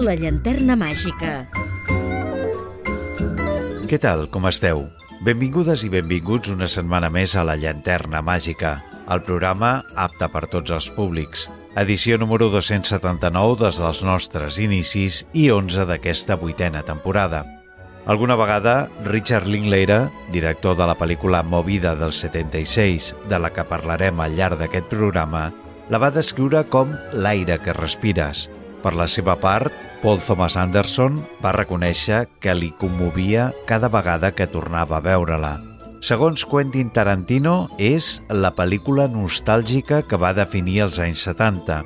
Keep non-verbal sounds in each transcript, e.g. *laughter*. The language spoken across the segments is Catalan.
La llanterna màgica. Què tal, com esteu? Benvingudes i benvinguts una setmana més a La Llanterna Màgica, el programa apte per tots els públics. Edició número 279 des dels nostres inicis i 11 d'aquesta vuitena temporada. Alguna vegada, Richard Linklater, director de la pel·lícula Movida del 76, de la que parlarem al llarg d'aquest programa, la va descriure com l'aire que respires. Per la seva part, Paul Thomas Anderson va reconèixer que li commovia cada vegada que tornava a veure-la. Segons Quentin Tarantino, és la pel·lícula nostàlgica que va definir els anys 70.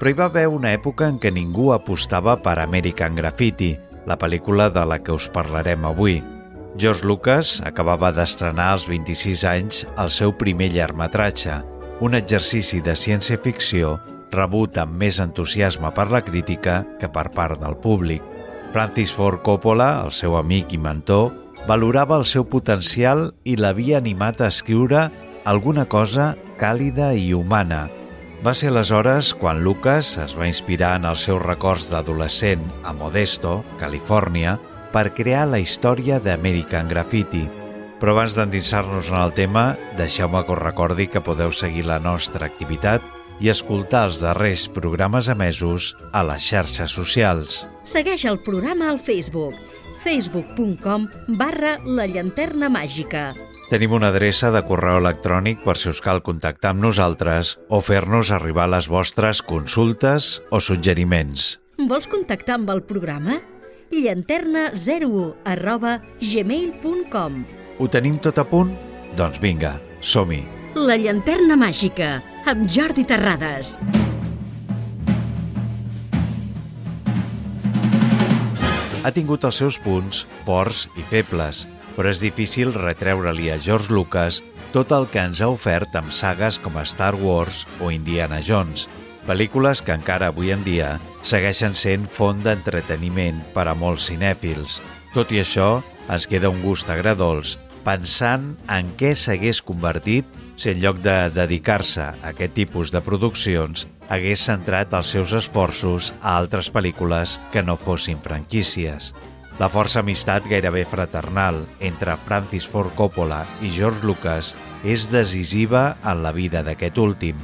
Però hi va haver una època en què ningú apostava per American Graffiti, la pel·lícula de la que us parlarem avui. George Lucas acabava d'estrenar als 26 anys el seu primer llargmetratge, un exercici de ciència-ficció rebut amb més entusiasme per la crítica que per part del públic. Francis Ford Coppola, el seu amic i mentor, valorava el seu potencial i l'havia animat a escriure alguna cosa càlida i humana. Va ser aleshores quan Lucas es va inspirar en els seus records d'adolescent a Modesto, Califòrnia, per crear la història d'American Graffiti. Però abans d'endinsar-nos en el tema, deixeu-me que us recordi que podeu seguir la nostra activitat i escoltar els darrers programes emesos a les xarxes socials. Segueix el programa al Facebook facebook.com barra la llanterna màgica. Tenim una adreça de correu electrònic per si us cal contactar amb nosaltres o fer-nos arribar les vostres consultes o suggeriments. Vols contactar amb el programa? llanterna01 arroba gmail.com Ho tenim tot a punt? Doncs vinga, som-hi! La llanterna màgica, amb Jordi Terrades. Ha tingut els seus punts forts i febles, però és difícil retreure-li a George Lucas tot el que ens ha ofert amb sagues com Star Wars o Indiana Jones, pel·lícules que encara avui en dia segueixen sent font d'entreteniment per a molts cinèfils. Tot i això, ens queda un gust agradols pensant en què s'hagués convertit si en lloc de dedicar-se a aquest tipus de produccions hagués centrat els seus esforços a altres pel·lícules que no fossin franquícies. La força amistat gairebé fraternal entre Francis Ford Coppola i George Lucas és decisiva en la vida d'aquest últim.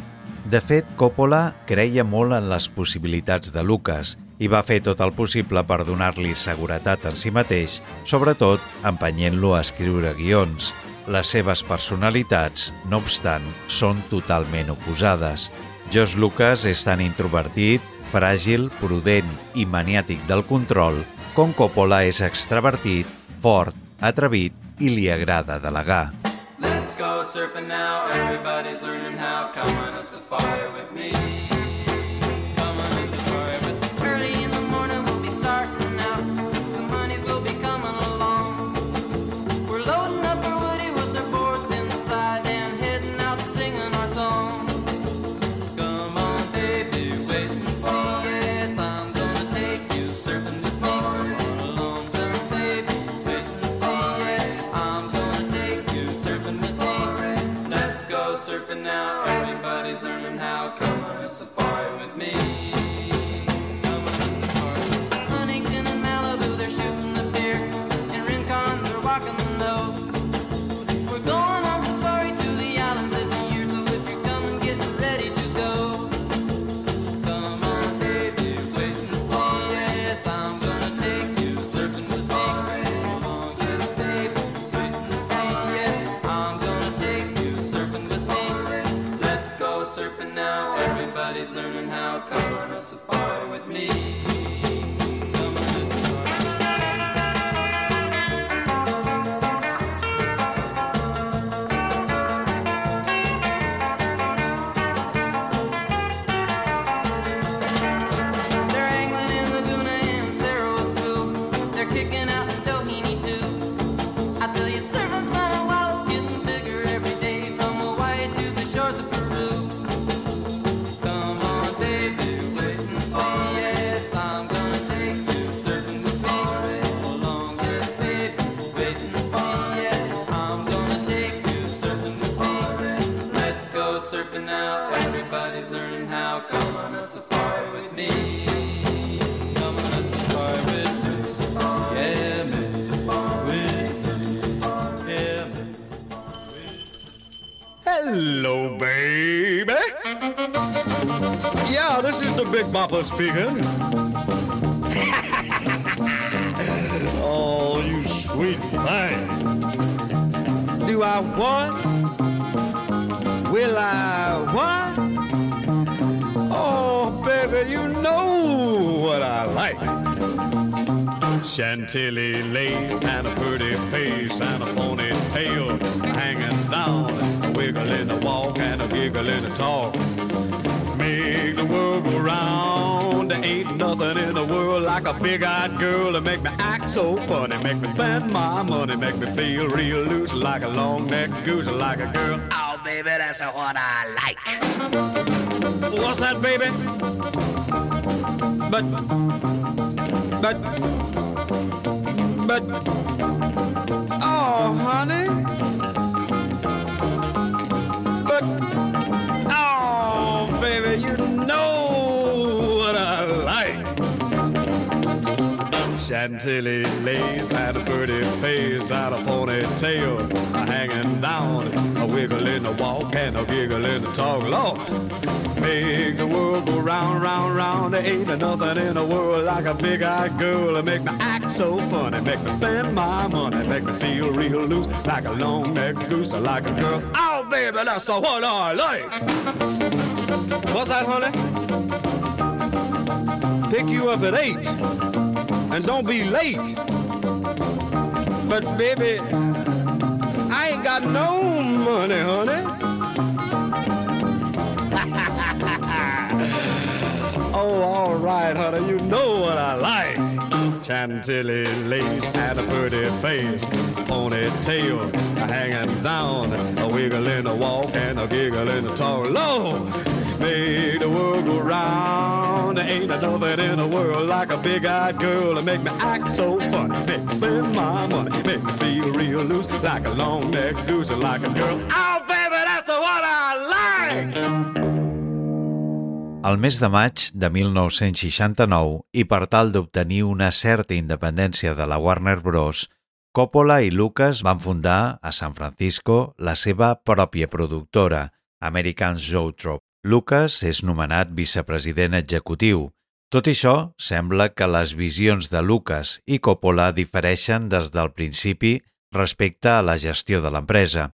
De fet, Coppola creia molt en les possibilitats de Lucas i va fer tot el possible per donar-li seguretat en si mateix, sobretot empenyent-lo a escriure guions. Les seves personalitats, no obstant, són totalment oposades. Josh Lucas és tan introvertit, fràgil, prudent i maniàtic del control, com Coppola és extravertit, fort, atrevit i li agrada delegar. Let's go surfing now. Everybody's learning how. Come on a safari with me. Hello, baby. Yeah, this is the Big Bopper speaking. *laughs* oh, you sweet thing. Do I want? Will I want? Oh, baby, you know what I like. Chantilly lace and a pretty face and a ponytail hanging down, a wiggle in the walk and a giggle in the talk. Make the world go round. There ain't nothing in the world like a big-eyed girl to make me act so funny, make me spend my money, make me feel real loose like a long-necked goose, like a girl. Oh, baby, that's what I like. What's that, baby? But, but, but, oh, honey. Chantilly lace had a pretty face and a ponytail hanging down, a wiggle in the walk and a giggle in the talk. Lord, make the world go round, round, round. There ain't nothing in the world like a big-eyed girl to make me act so funny, make me spend my money, make me feel real loose like a long-necked goose, like a girl. Oh, baby, that's what I like. What's that, honey? Pick you up at eight and don't be late. But baby, I ain't got no money, honey. *laughs* oh, all right, honey, you know what I like. Chantilly lace and a pretty face, ponytail hanging down, a wiggle in the walk and a giggle in the talk. Lord, make the world go round. There ain't nothing in the world like a big-eyed girl to make me act so funny, make me spend my money, make me feel real loose like a long-necked goose, like a girl. Oh, baby, that's what I like. Al mes de maig de 1969, i per tal d'obtenir una certa independència de la Warner Bros., Coppola i Lucas van fundar a San Francisco la seva pròpia productora, American Zoetrope. Lucas és nomenat vicepresident executiu. Tot i això, sembla que les visions de Lucas i Coppola difereixen des del principi respecte a la gestió de l'empresa.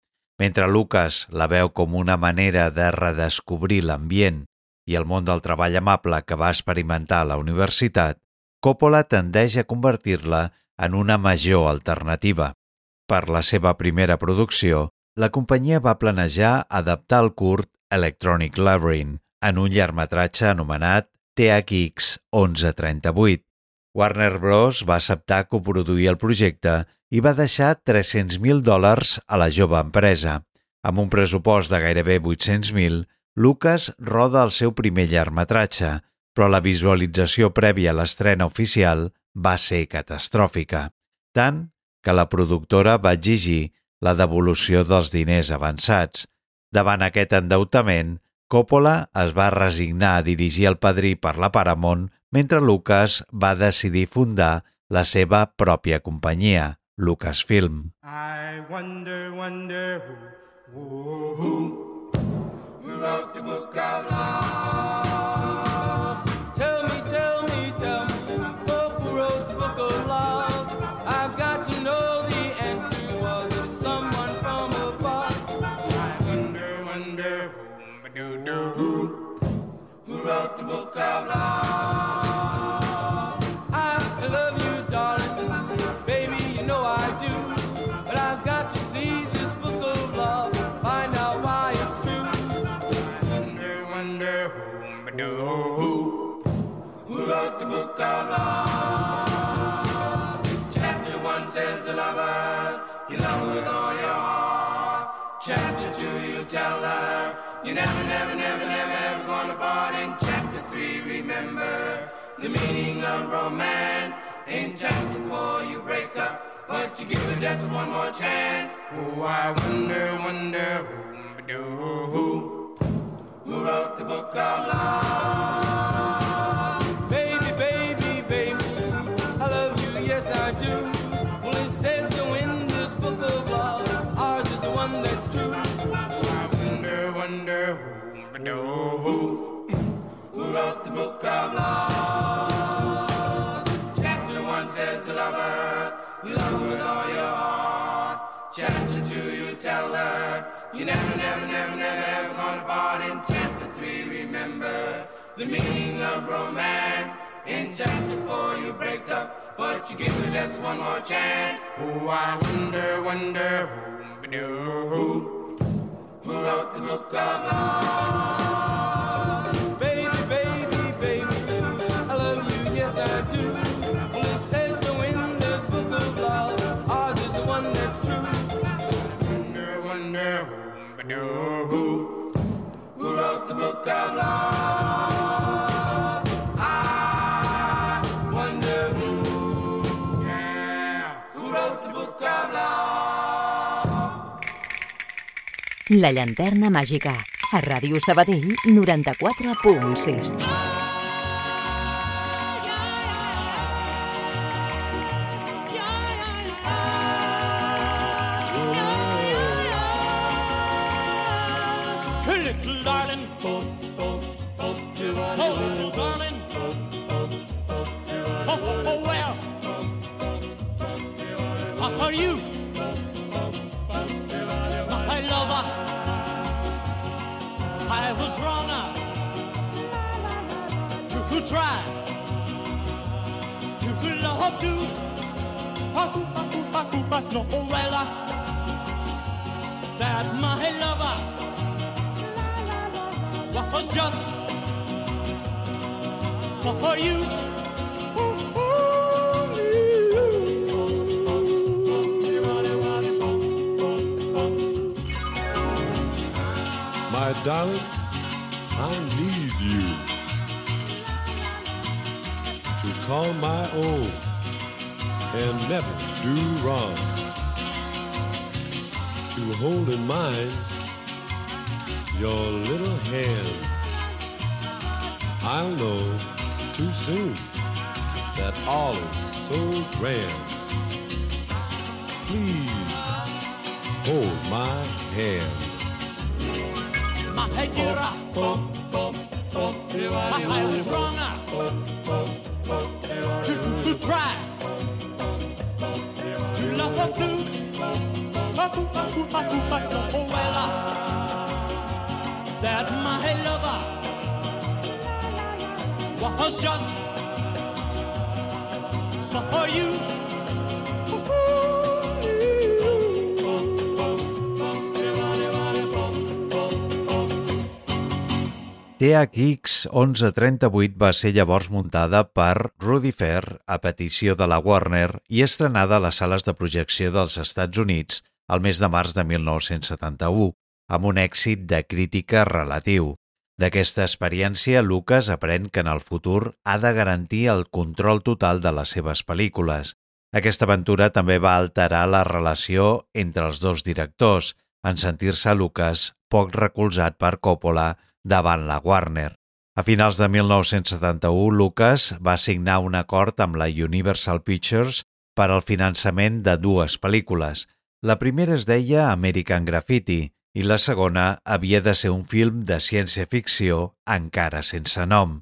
Mentre Lucas la veu com una manera de redescobrir l'ambient i el món del treball amable que va experimentar a la universitat, Coppola tendeix a convertir-la en una major alternativa. Per la seva primera producció, la companyia va planejar adaptar el curt Electronic Labyrinth en un llargmetratge anomenat THX 1138. Warner Bros. va acceptar coproduir el projecte i va deixar 300.000 dòlars a la jove empresa. Amb un pressupost de gairebé 800.000, Lucas roda el seu primer llargmetratge, però la visualització prèvia a l'estrena oficial va ser catastròfica, tant que la productora va exigir la devolució dels diners avançats. Davant aquest endeutament, Coppola es va resignar a dirigir el padrí per la Paramount mentre Lucas va decidir fundar la seva pròpia companyia, Lucasfilm. I wonder, wonder who, who, who, who wrote the book of love. Romance. In chapter four, you break up, but you give her just one more chance. Oh, I wonder, wonder who, do, who, who wrote the book of love? Baby, baby, baby, I love you, yes I do. Well, it says so in this book of love, ours is the one that's true. I wonder, wonder who, who, who wrote the book of love? The meaning of romance. In chapter four, you break up, but you give her just one more chance. Oh, I wonder, wonder who, who, who wrote the book of love? La llanterna màgica. A Ràdio Sabadell 94.6. that my lover was just for you. My darling, I need you to call my own and never do wrong. Hold in mine your little hand. I'll know too soon that all is so grand. Please hold my hand. My head get up. I was wrong But no, well, uh, that my lover was just for you. THX 1138 va ser llavors muntada per Rudy Fair a petició de la Warner i estrenada a les sales de projecció dels Estats Units el mes de març de 1971, amb un èxit de crítica relatiu. D'aquesta experiència, Lucas aprèn que en el futur ha de garantir el control total de les seves pel·lícules. Aquesta aventura també va alterar la relació entre els dos directors, en sentir-se Lucas poc recolzat per Coppola davant la Warner. A finals de 1971, Lucas va signar un acord amb la Universal Pictures per al finançament de dues pel·lícules. La primera es deia American Graffiti i la segona havia de ser un film de ciència-ficció encara sense nom.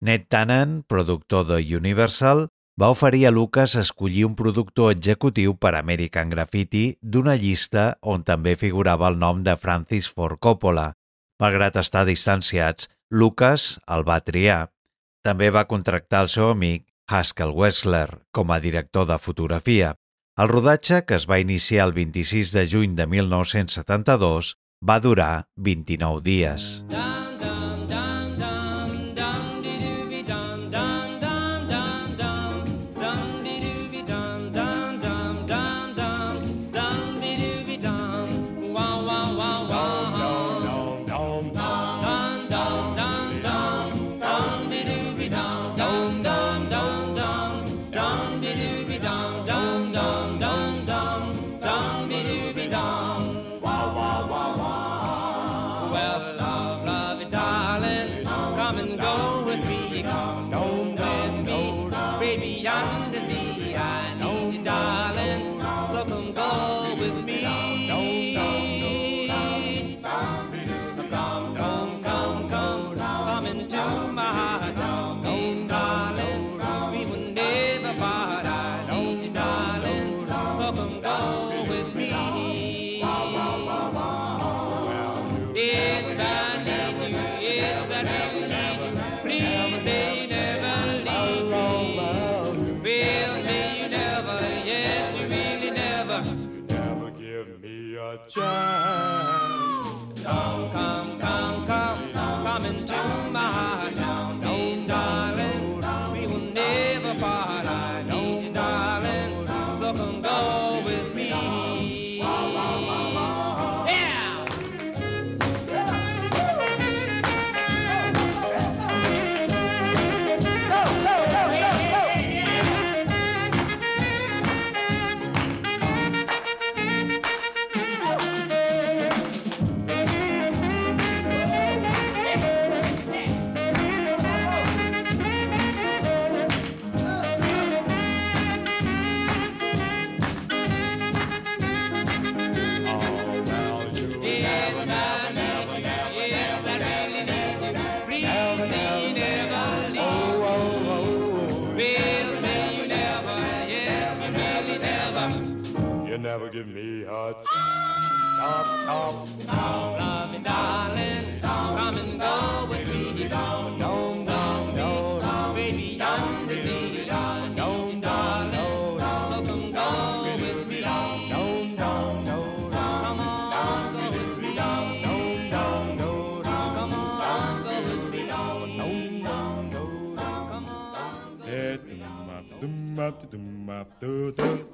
Ned Tannen, productor de Universal, va oferir a Lucas escollir un productor executiu per American Graffiti d'una llista on també figurava el nom de Francis Ford Coppola. Malgrat estar distanciats, Lucas el va triar. També va contractar el seu amic Haskell Wessler com a director de fotografia. El rodatge, que es va iniciar el 26 de juny de 1972, va durar 29 dies. Dum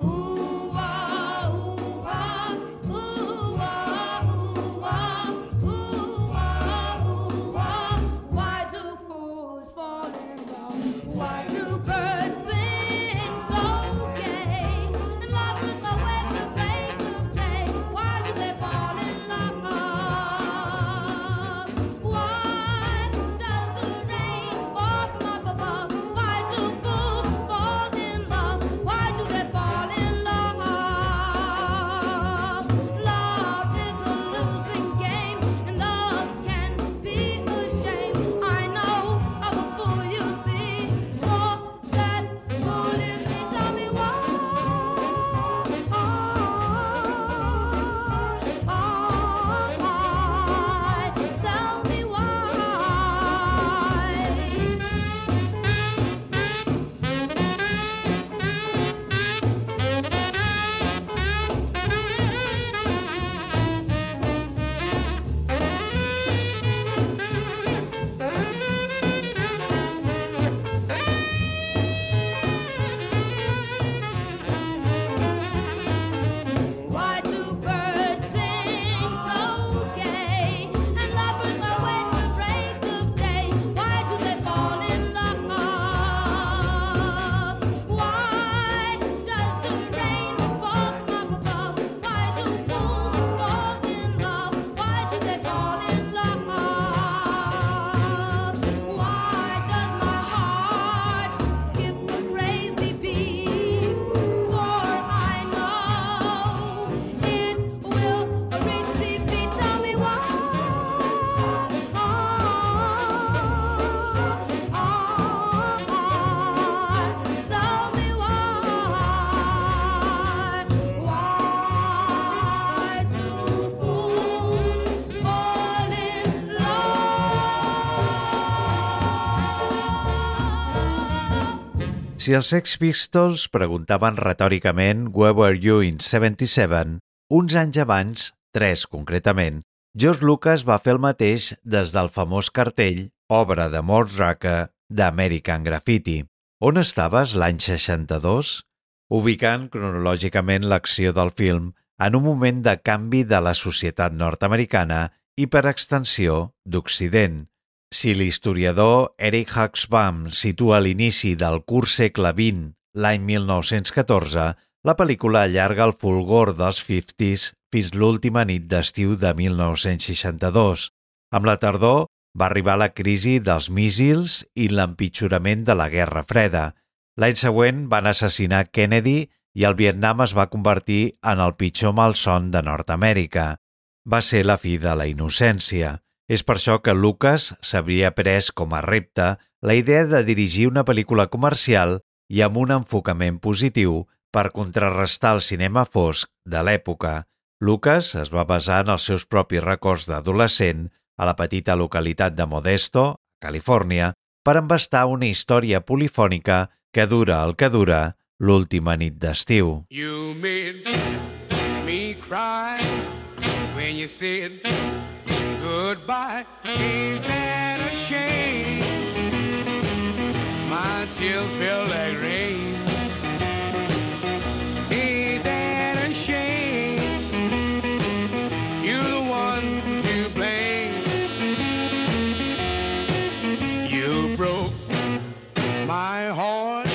Ooh, wow. Si els Sex Pistols preguntaven retòricament Where were you in 77, uns anys abans, tres concretament, George Lucas va fer el mateix des del famós cartell, obra de Mort d'American Graffiti. On estaves l'any 62? Ubicant cronològicament l'acció del film en un moment de canvi de la societat nord-americana i, per extensió, d'Occident – si l'historiador Eric Huxbaum situa l'inici del curs segle XX, l'any 1914, la pel·lícula allarga el fulgor dels 50s fins l'última nit d'estiu de 1962. Amb la tardor va arribar la crisi dels míssils i l'empitjorament de la Guerra Freda. L'any següent van assassinar Kennedy i el Vietnam es va convertir en el pitjor malson de Nord-Amèrica. Va ser la fi de la innocència. És per això que Lucas s'havia pres com a repte la idea de dirigir una pel·lícula comercial i amb un enfocament positiu per contrarrestar el cinema fosc de l'època. Lucas es va basar en els seus propis records d'adolescent a la petita localitat de Modesto, Califòrnia, per embastar una història polifònica que dura el que dura l'última nit d'estiu. You made me cry when you said goodbye. Ain't that a shame? My tears feel like rain. Ain't that a shame? You're the one to blame. You broke my heart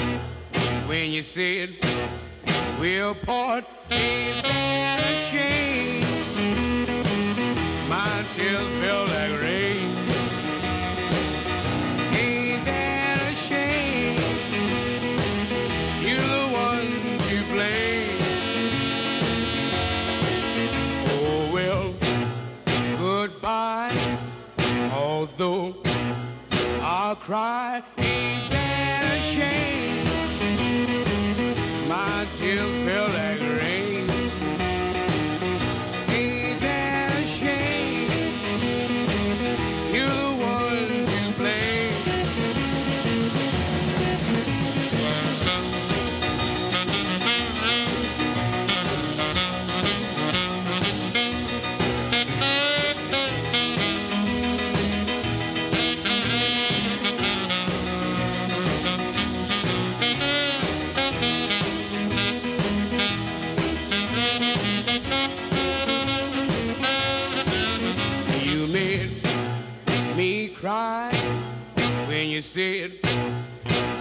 when you said we'll part. Ain't that a shame? Feel like rain. Ain't that a shame? You're the one to blame. Oh well, goodbye. Although I'll cry, ain't that a shame? My tears feel like cry when you said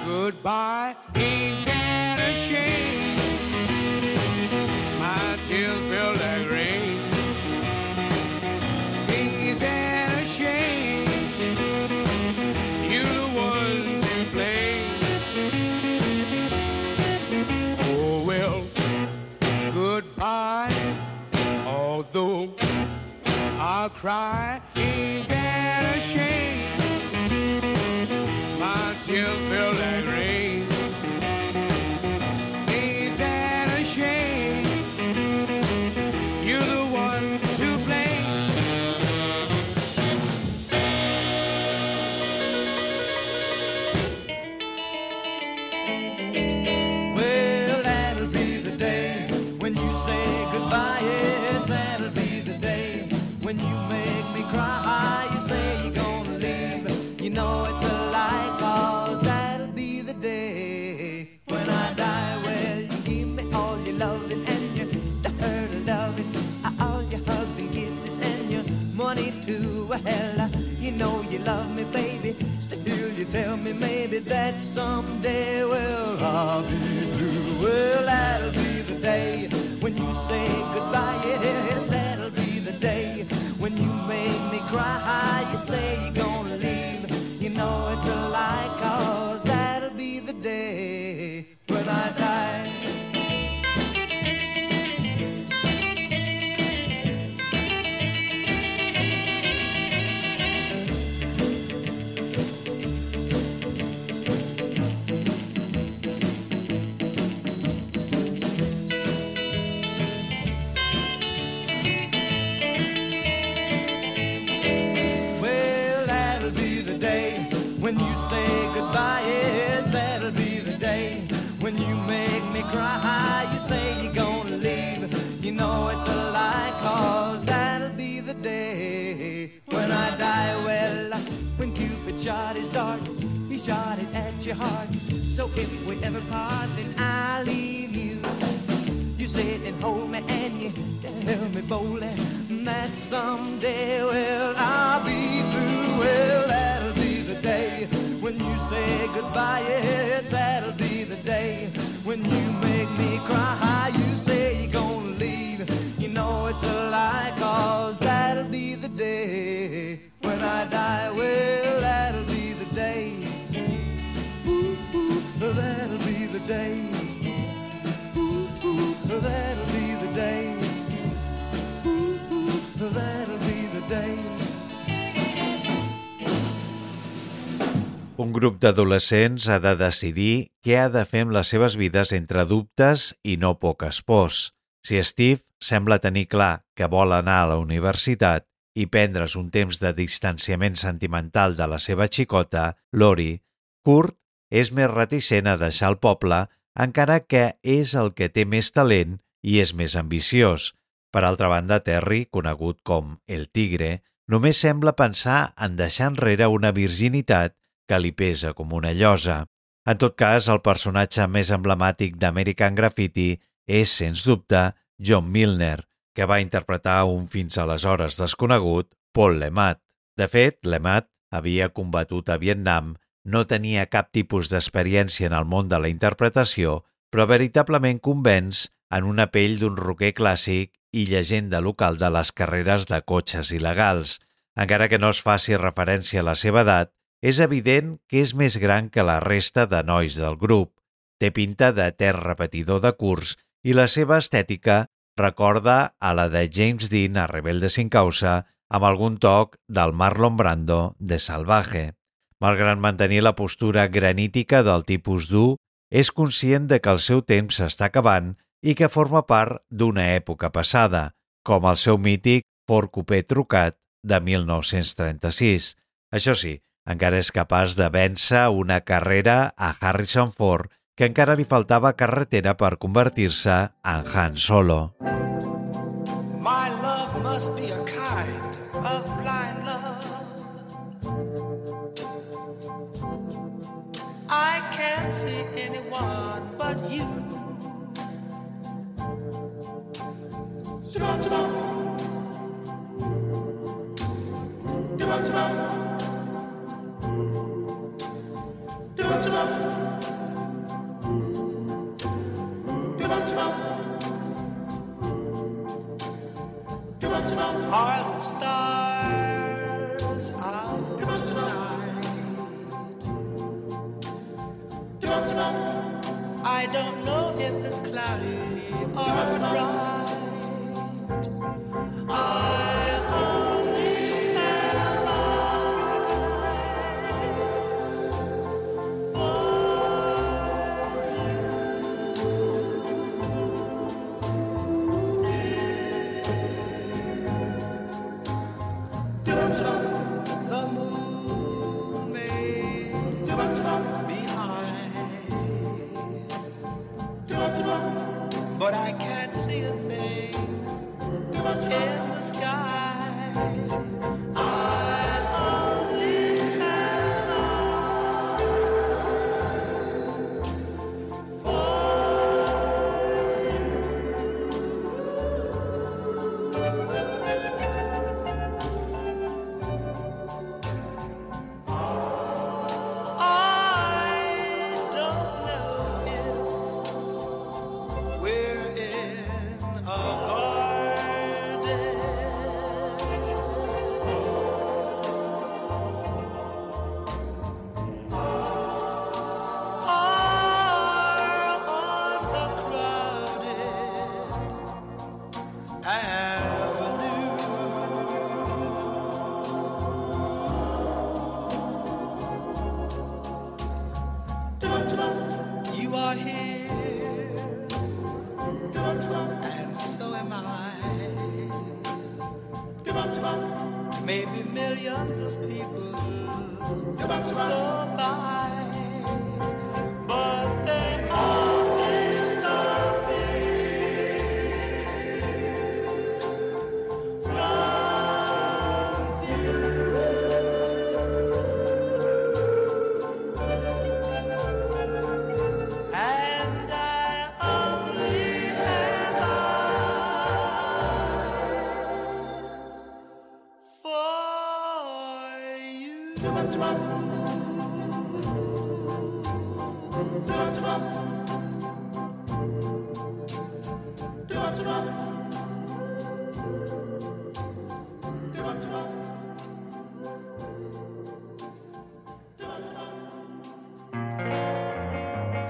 goodbye. Ain't that a shame? My tears feel like rain. A shame? You're the one to blame. Oh well, goodbye. Although I'll cry, ain't shame? My tears feel like rain. You love me, baby. Still, you tell me maybe that someday, well, I'll be through. Well, that'll be the day when you say goodbye. Yes, that'll be the day when you make me cry. You say you're gonna your heart. So if we ever part, then I'll leave you. You sit and hold me and you tell me boldly that someday, well, d'adolescents ha de decidir què ha de fer amb les seves vides entre dubtes i no poques pors. Si Steve sembla tenir clar que vol anar a la universitat i prendre's un temps de distanciament sentimental de la seva xicota, Lori, Kurt és més reticent a deixar el poble encara que és el que té més talent i és més ambiciós. Per altra banda, Terry, conegut com el Tigre, només sembla pensar en deixar enrere una virginitat que li pesa com una llosa. En tot cas, el personatge més emblemàtic d'American Graffiti és, sens dubte, John Milner, que va interpretar un fins aleshores desconegut Paul Lemat. De fet, Lemat havia combatut a Vietnam, no tenia cap tipus d'experiència en el món de la interpretació, però veritablement convenç en una pell d'un roquer clàssic i llegenda local de les carreres de cotxes il·legals. Encara que no es faci referència a la seva edat, és evident que és més gran que la resta de nois del grup. Té pinta de ter repetidor de curs i la seva estètica recorda a la de James Dean a Rebelde sin causa amb algun toc del Marlon Brando de Salvaje. Malgrat mantenir la postura granítica del tipus dur, és conscient de que el seu temps s'està acabant i que forma part d'una època passada, com el seu mític Ford Coupé trucat de 1936. Això sí, encara és capaç de vèncer una carrera a Harrison Ford que encara li faltava carretera per convertir-se en Han Solo. My love must be a kind of blind love. I can't see anyone but you. I don't know if it's cloudy or bright. Maybe millions of people go by,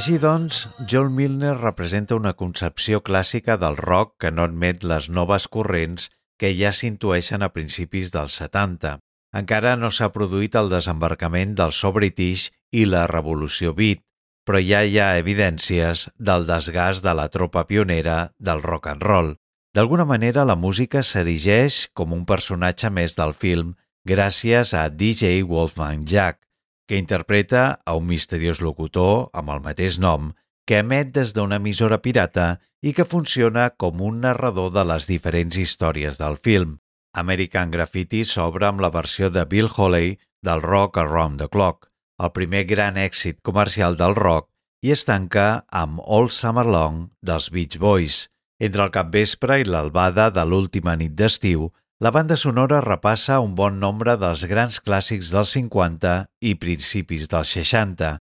Així doncs, John Milner representa una concepció clàssica del rock que no admet les noves corrents que ja s'intueixen a principis dels 70. Encara no s'ha produït el desembarcament del so british i la revolució beat, però ja hi ha evidències del desgast de la tropa pionera del rock and roll. D'alguna manera, la música s'erigeix com un personatge més del film gràcies a DJ Wolfgang Jack, que interpreta a un misteriós locutor amb el mateix nom que emet des d'una emissora pirata i que funciona com un narrador de les diferents històries del film. American Graffiti s'obre amb la versió de Bill Holey del Rock Around the Clock, el primer gran èxit comercial del rock, i es tanca amb All Summer Long dels Beach Boys. Entre el capvespre i l'albada de l'última nit d'estiu, la banda sonora repassa un bon nombre dels grans clàssics dels 50 i principis dels 60,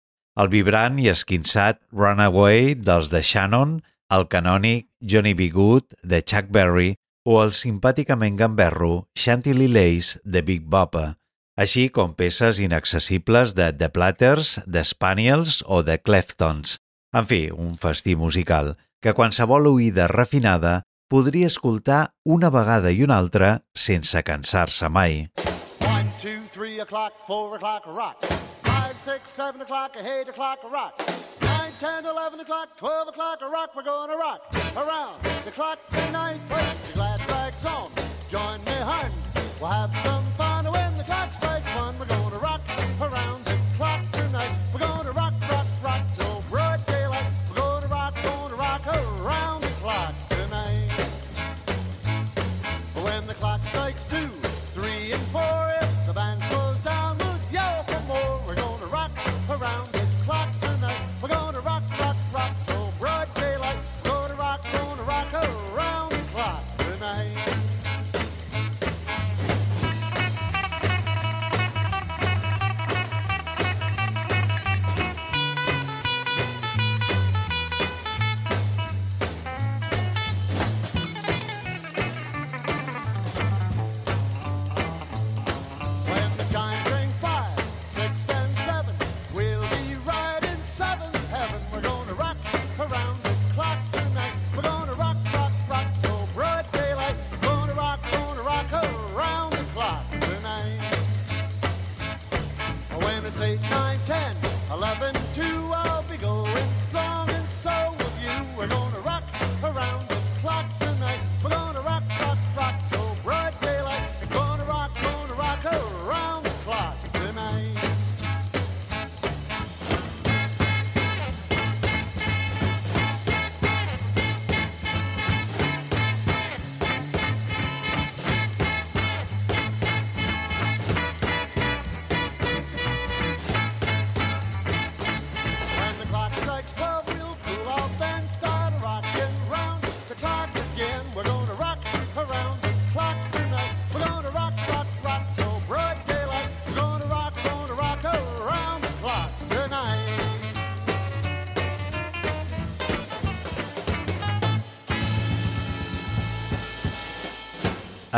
el vibrant i esquinçat Runaway dels The Shannon, el canònic Johnny B. Good de Chuck Berry o el simpàticament gamberro Chantilly Lace de Big Bopper, així com peces inaccessibles de The Platters, The Spaniels o The Cleftons. En fi, un festí musical que qualsevol oïda refinada podria escoltar una vegada i una altra sense cansar-se mai. One, two, three o'clock, four o'clock, rock. Five, six, seven o'clock, eight o'clock, rock. Nine, ten, eleven o'clock, twelve o'clock, rock. We're gonna rock around the clock tonight. Put your glad rags on. Join me, hun. We'll have some fun when the clock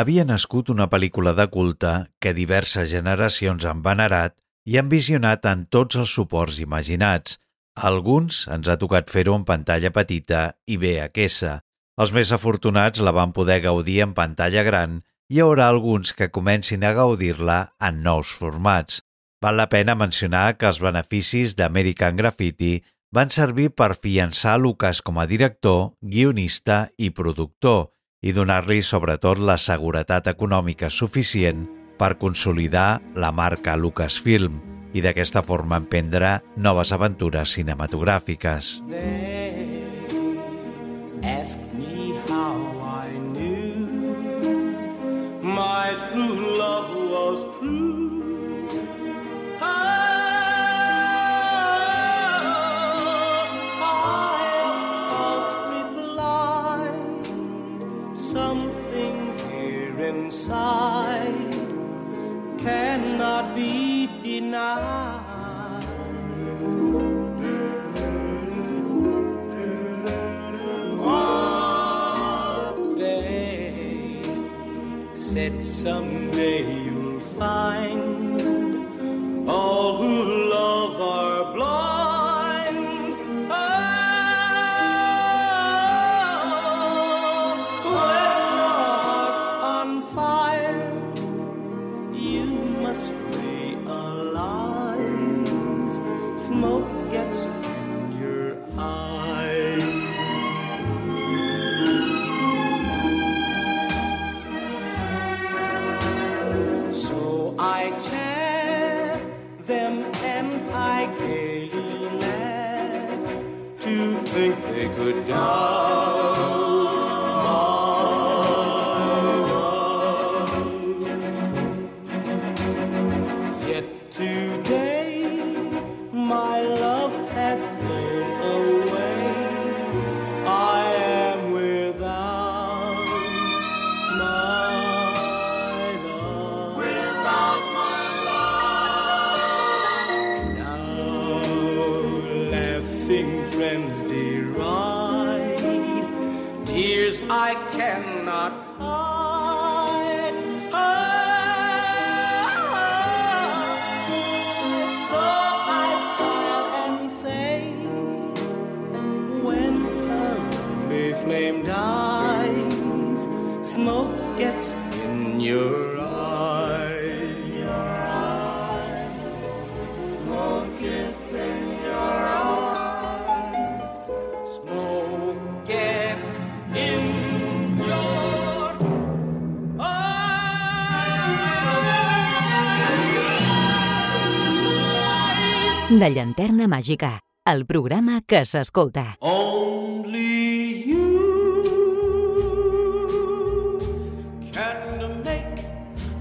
havia nascut una pel·lícula de culte que diverses generacions han venerat i han visionat en tots els suports imaginats. A alguns ens ha tocat fer-ho en pantalla petita i VHS. Els més afortunats la van poder gaudir en pantalla gran i hi haurà alguns que comencin a gaudir-la en nous formats. Val la pena mencionar que els beneficis d'American Graffiti van servir per fiançar Lucas com a director, guionista i productor i donar-li sobretot la seguretat econòmica suficient per consolidar la marca Lucasfilm i d'aquesta forma emprendre noves aventures cinematogràfiques. My true love was true. Inside cannot be denied. They said someday you'll find all who think they could doubt La llanterna màgica, el programa que s'escolta. Only you can make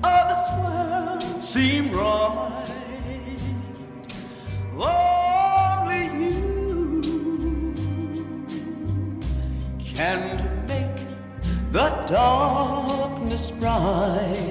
all this world seem right. Only you can make the darkness bright.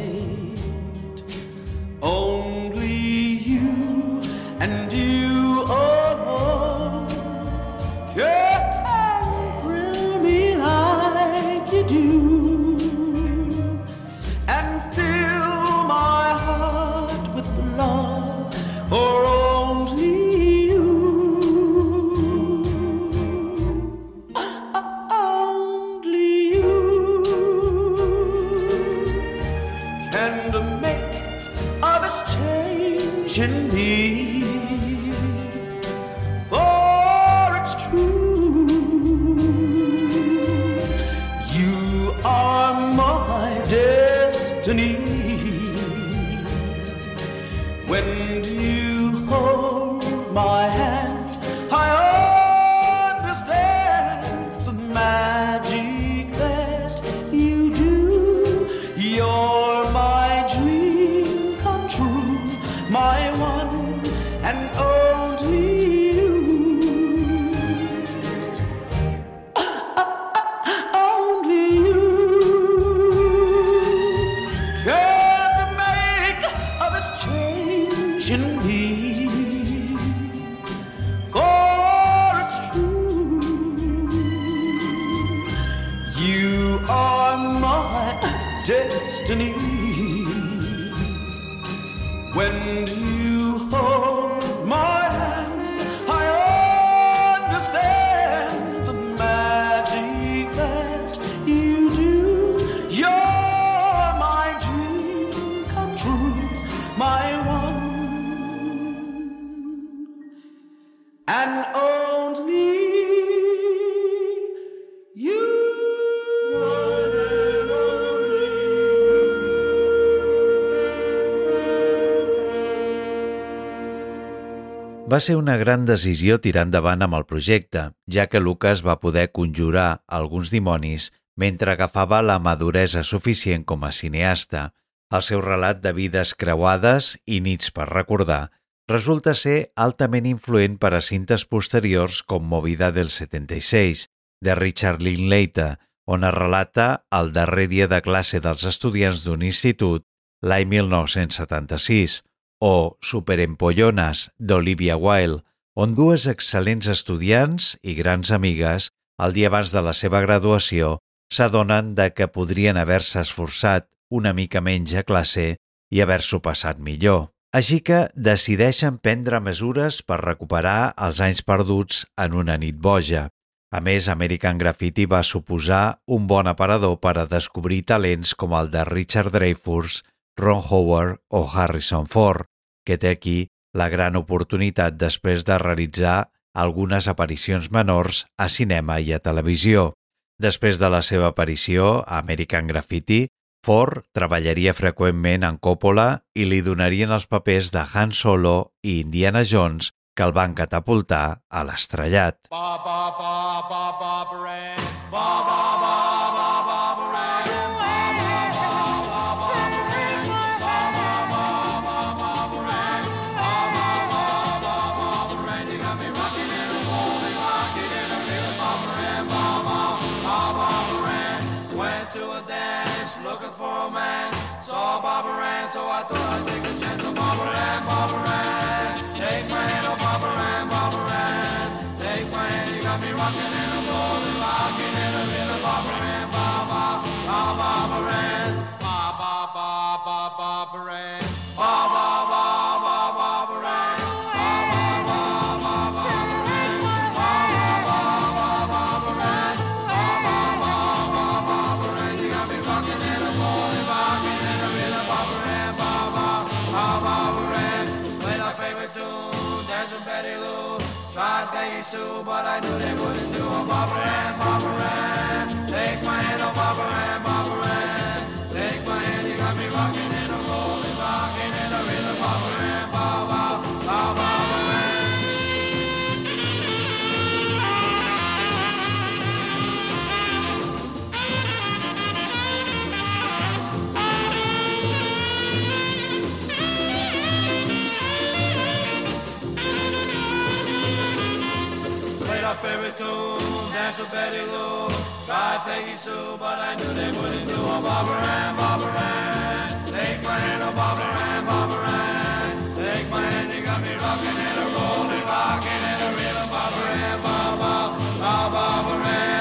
And only you. Va ser una gran decisió tirar endavant amb el projecte, ja que Lucas va poder conjurar alguns dimonis mentre agafava la maduresa suficient com a cineasta. El seu relat de vides creuades i nits per recordar resulta ser altament influent per a cintes posteriors com Movida del 76, de Richard Linklater, on es relata el darrer dia de classe dels estudiants d'un institut l'any 1976, o Superempollones d'Olivia Wilde, on dues excel·lents estudiants i grans amigues, el dia abans de la seva graduació, s'adonen de que podrien haver-se esforçat una mica menys a classe i haver-s'ho passat millor. Així que decideixen prendre mesures per recuperar els anys perduts en una nit boja. A més, American Graffiti va suposar un bon aparador per a descobrir talents com el de Richard Dreyfuss, Ron Howard o Harrison Ford, que té aquí la gran oportunitat després de realitzar algunes aparicions menors a cinema i a televisió. Després de la seva aparició a American Graffiti, Ford treballaria freqüentment en Coppola i li donarien els papers de Han Solo i Indiana Jones que el van catapultar a l'estrellat. Ba ba ba ba ba But I knew they wouldn't do favorite tune, danced with Betty Lou. Tried Peggy Sue, but I knew they wouldn't do a Barbara Ann, Barbara. Take my hand, oh Barbara Ann, Barbara. Take my hand, you got me rocking and a rolling, rocking and a rhythm, Barbara Ann, ba ba ba Barbara Ann,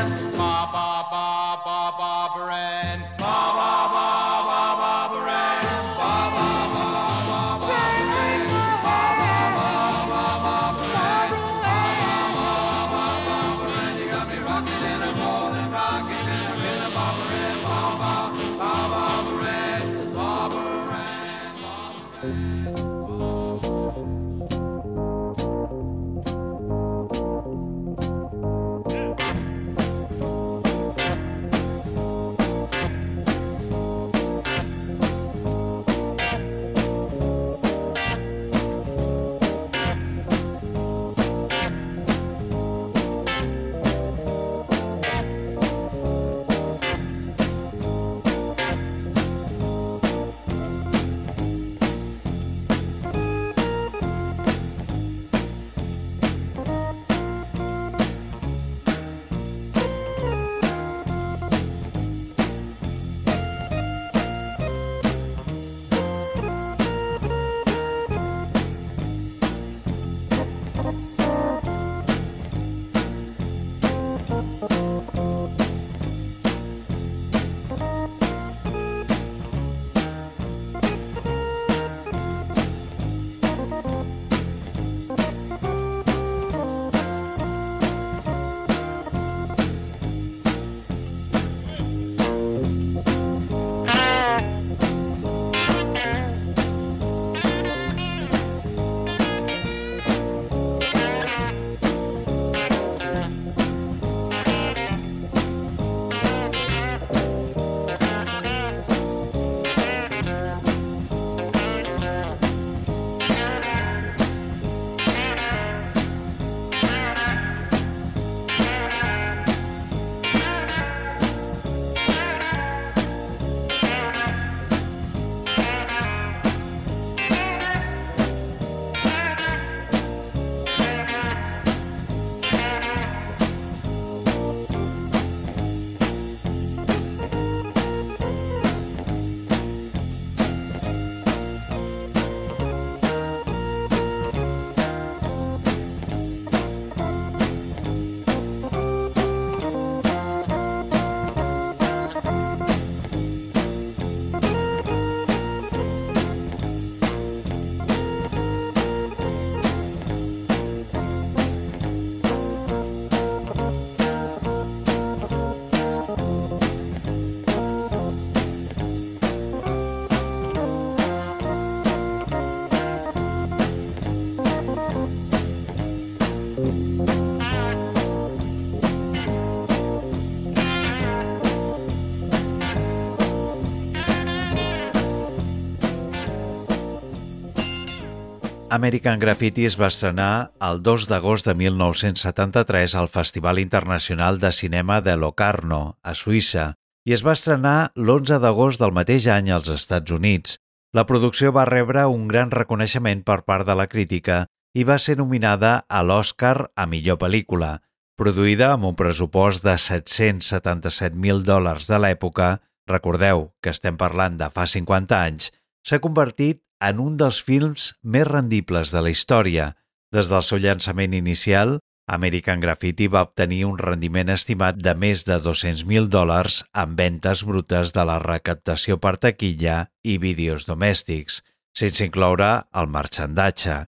American Graffiti es va estrenar el 2 d'agost de 1973 al Festival Internacional de Cinema de Locarno, a Suïssa, i es va estrenar l'11 d'agost del mateix any als Estats Units. La producció va rebre un gran reconeixement per part de la crítica i va ser nominada a l'Oscar a millor pel·lícula, produïda amb un pressupost de 777.000 dòlars de l'època, recordeu que estem parlant de fa 50 anys, s'ha convertit en un dels films més rendibles de la història. Des del seu llançament inicial, American Graffiti va obtenir un rendiment estimat de més de 200.000 dòlars en ventes brutes de la recaptació per taquilla i vídeos domèstics, sense incloure el marxandatge.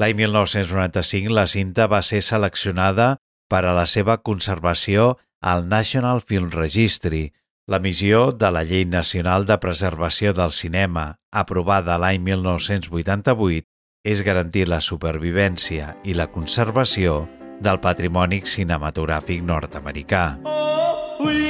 L'any 1995 la cinta va ser seleccionada per a la seva conservació al National Film Registry, la missió de la Llei Nacional de Preservació del Cinema, aprovada l'any 1988, és garantir la supervivència i la conservació del patrimoni cinematogràfic nord-americà. Oh, yes,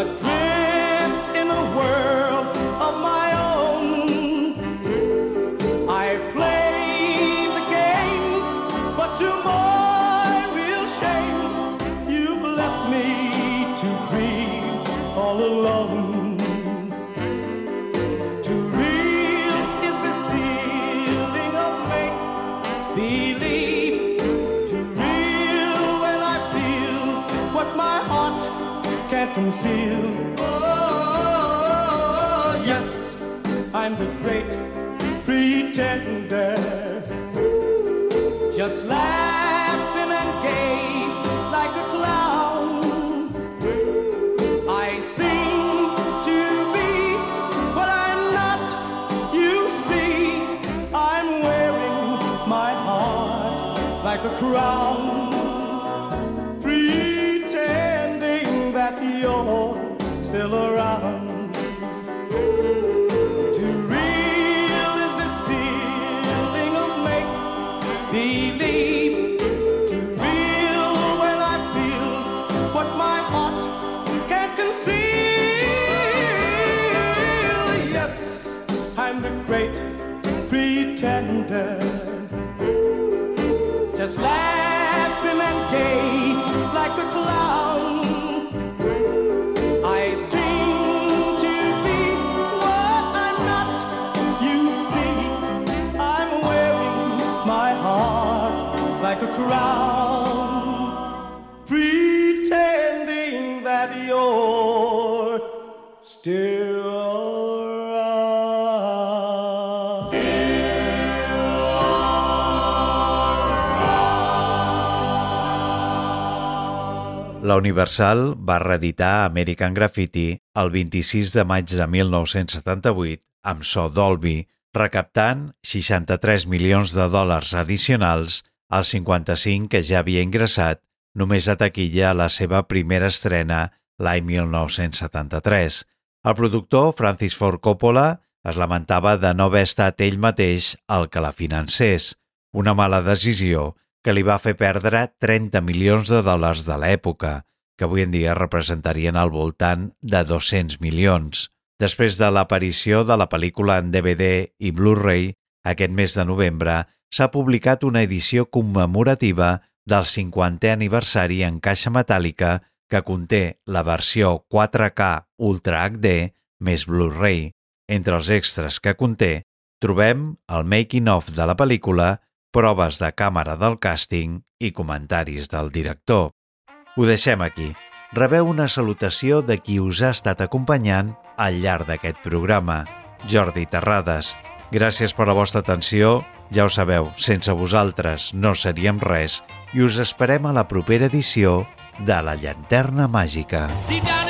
a dream. Can't conceal. Oh, yes, I'm the great pretender. Just laughing and gay later. Universal va reeditar American Graffiti el 26 de maig de 1978 amb so Dolby, recaptant 63 milions de dòlars addicionals als 55 que ja havia ingressat només a taquilla a la seva primera estrena l'any 1973. El productor Francis Ford Coppola es lamentava de no haver estat ell mateix el que la financés, una mala decisió que li va fer perdre 30 milions de dòlars de l'època, que avui en dia representarien al voltant de 200 milions. Després de l'aparició de la pel·lícula en DVD i Blu-ray, aquest mes de novembre s'ha publicat una edició commemorativa del 50è aniversari en caixa metàl·lica que conté la versió 4K Ultra HD més Blu-ray. Entre els extras que conté trobem el making-of de la pel·lícula, proves de càmera del càsting i comentaris del director. Ho deixem aquí. Rebeu una salutació de qui us ha estat acompanyant al llarg d'aquest programa, Jordi Terrades. Gràcies per la vostra atenció. Ja ho sabeu, sense vosaltres no seríem res i us esperem a la propera edició de La Llanterna Màgica. Deep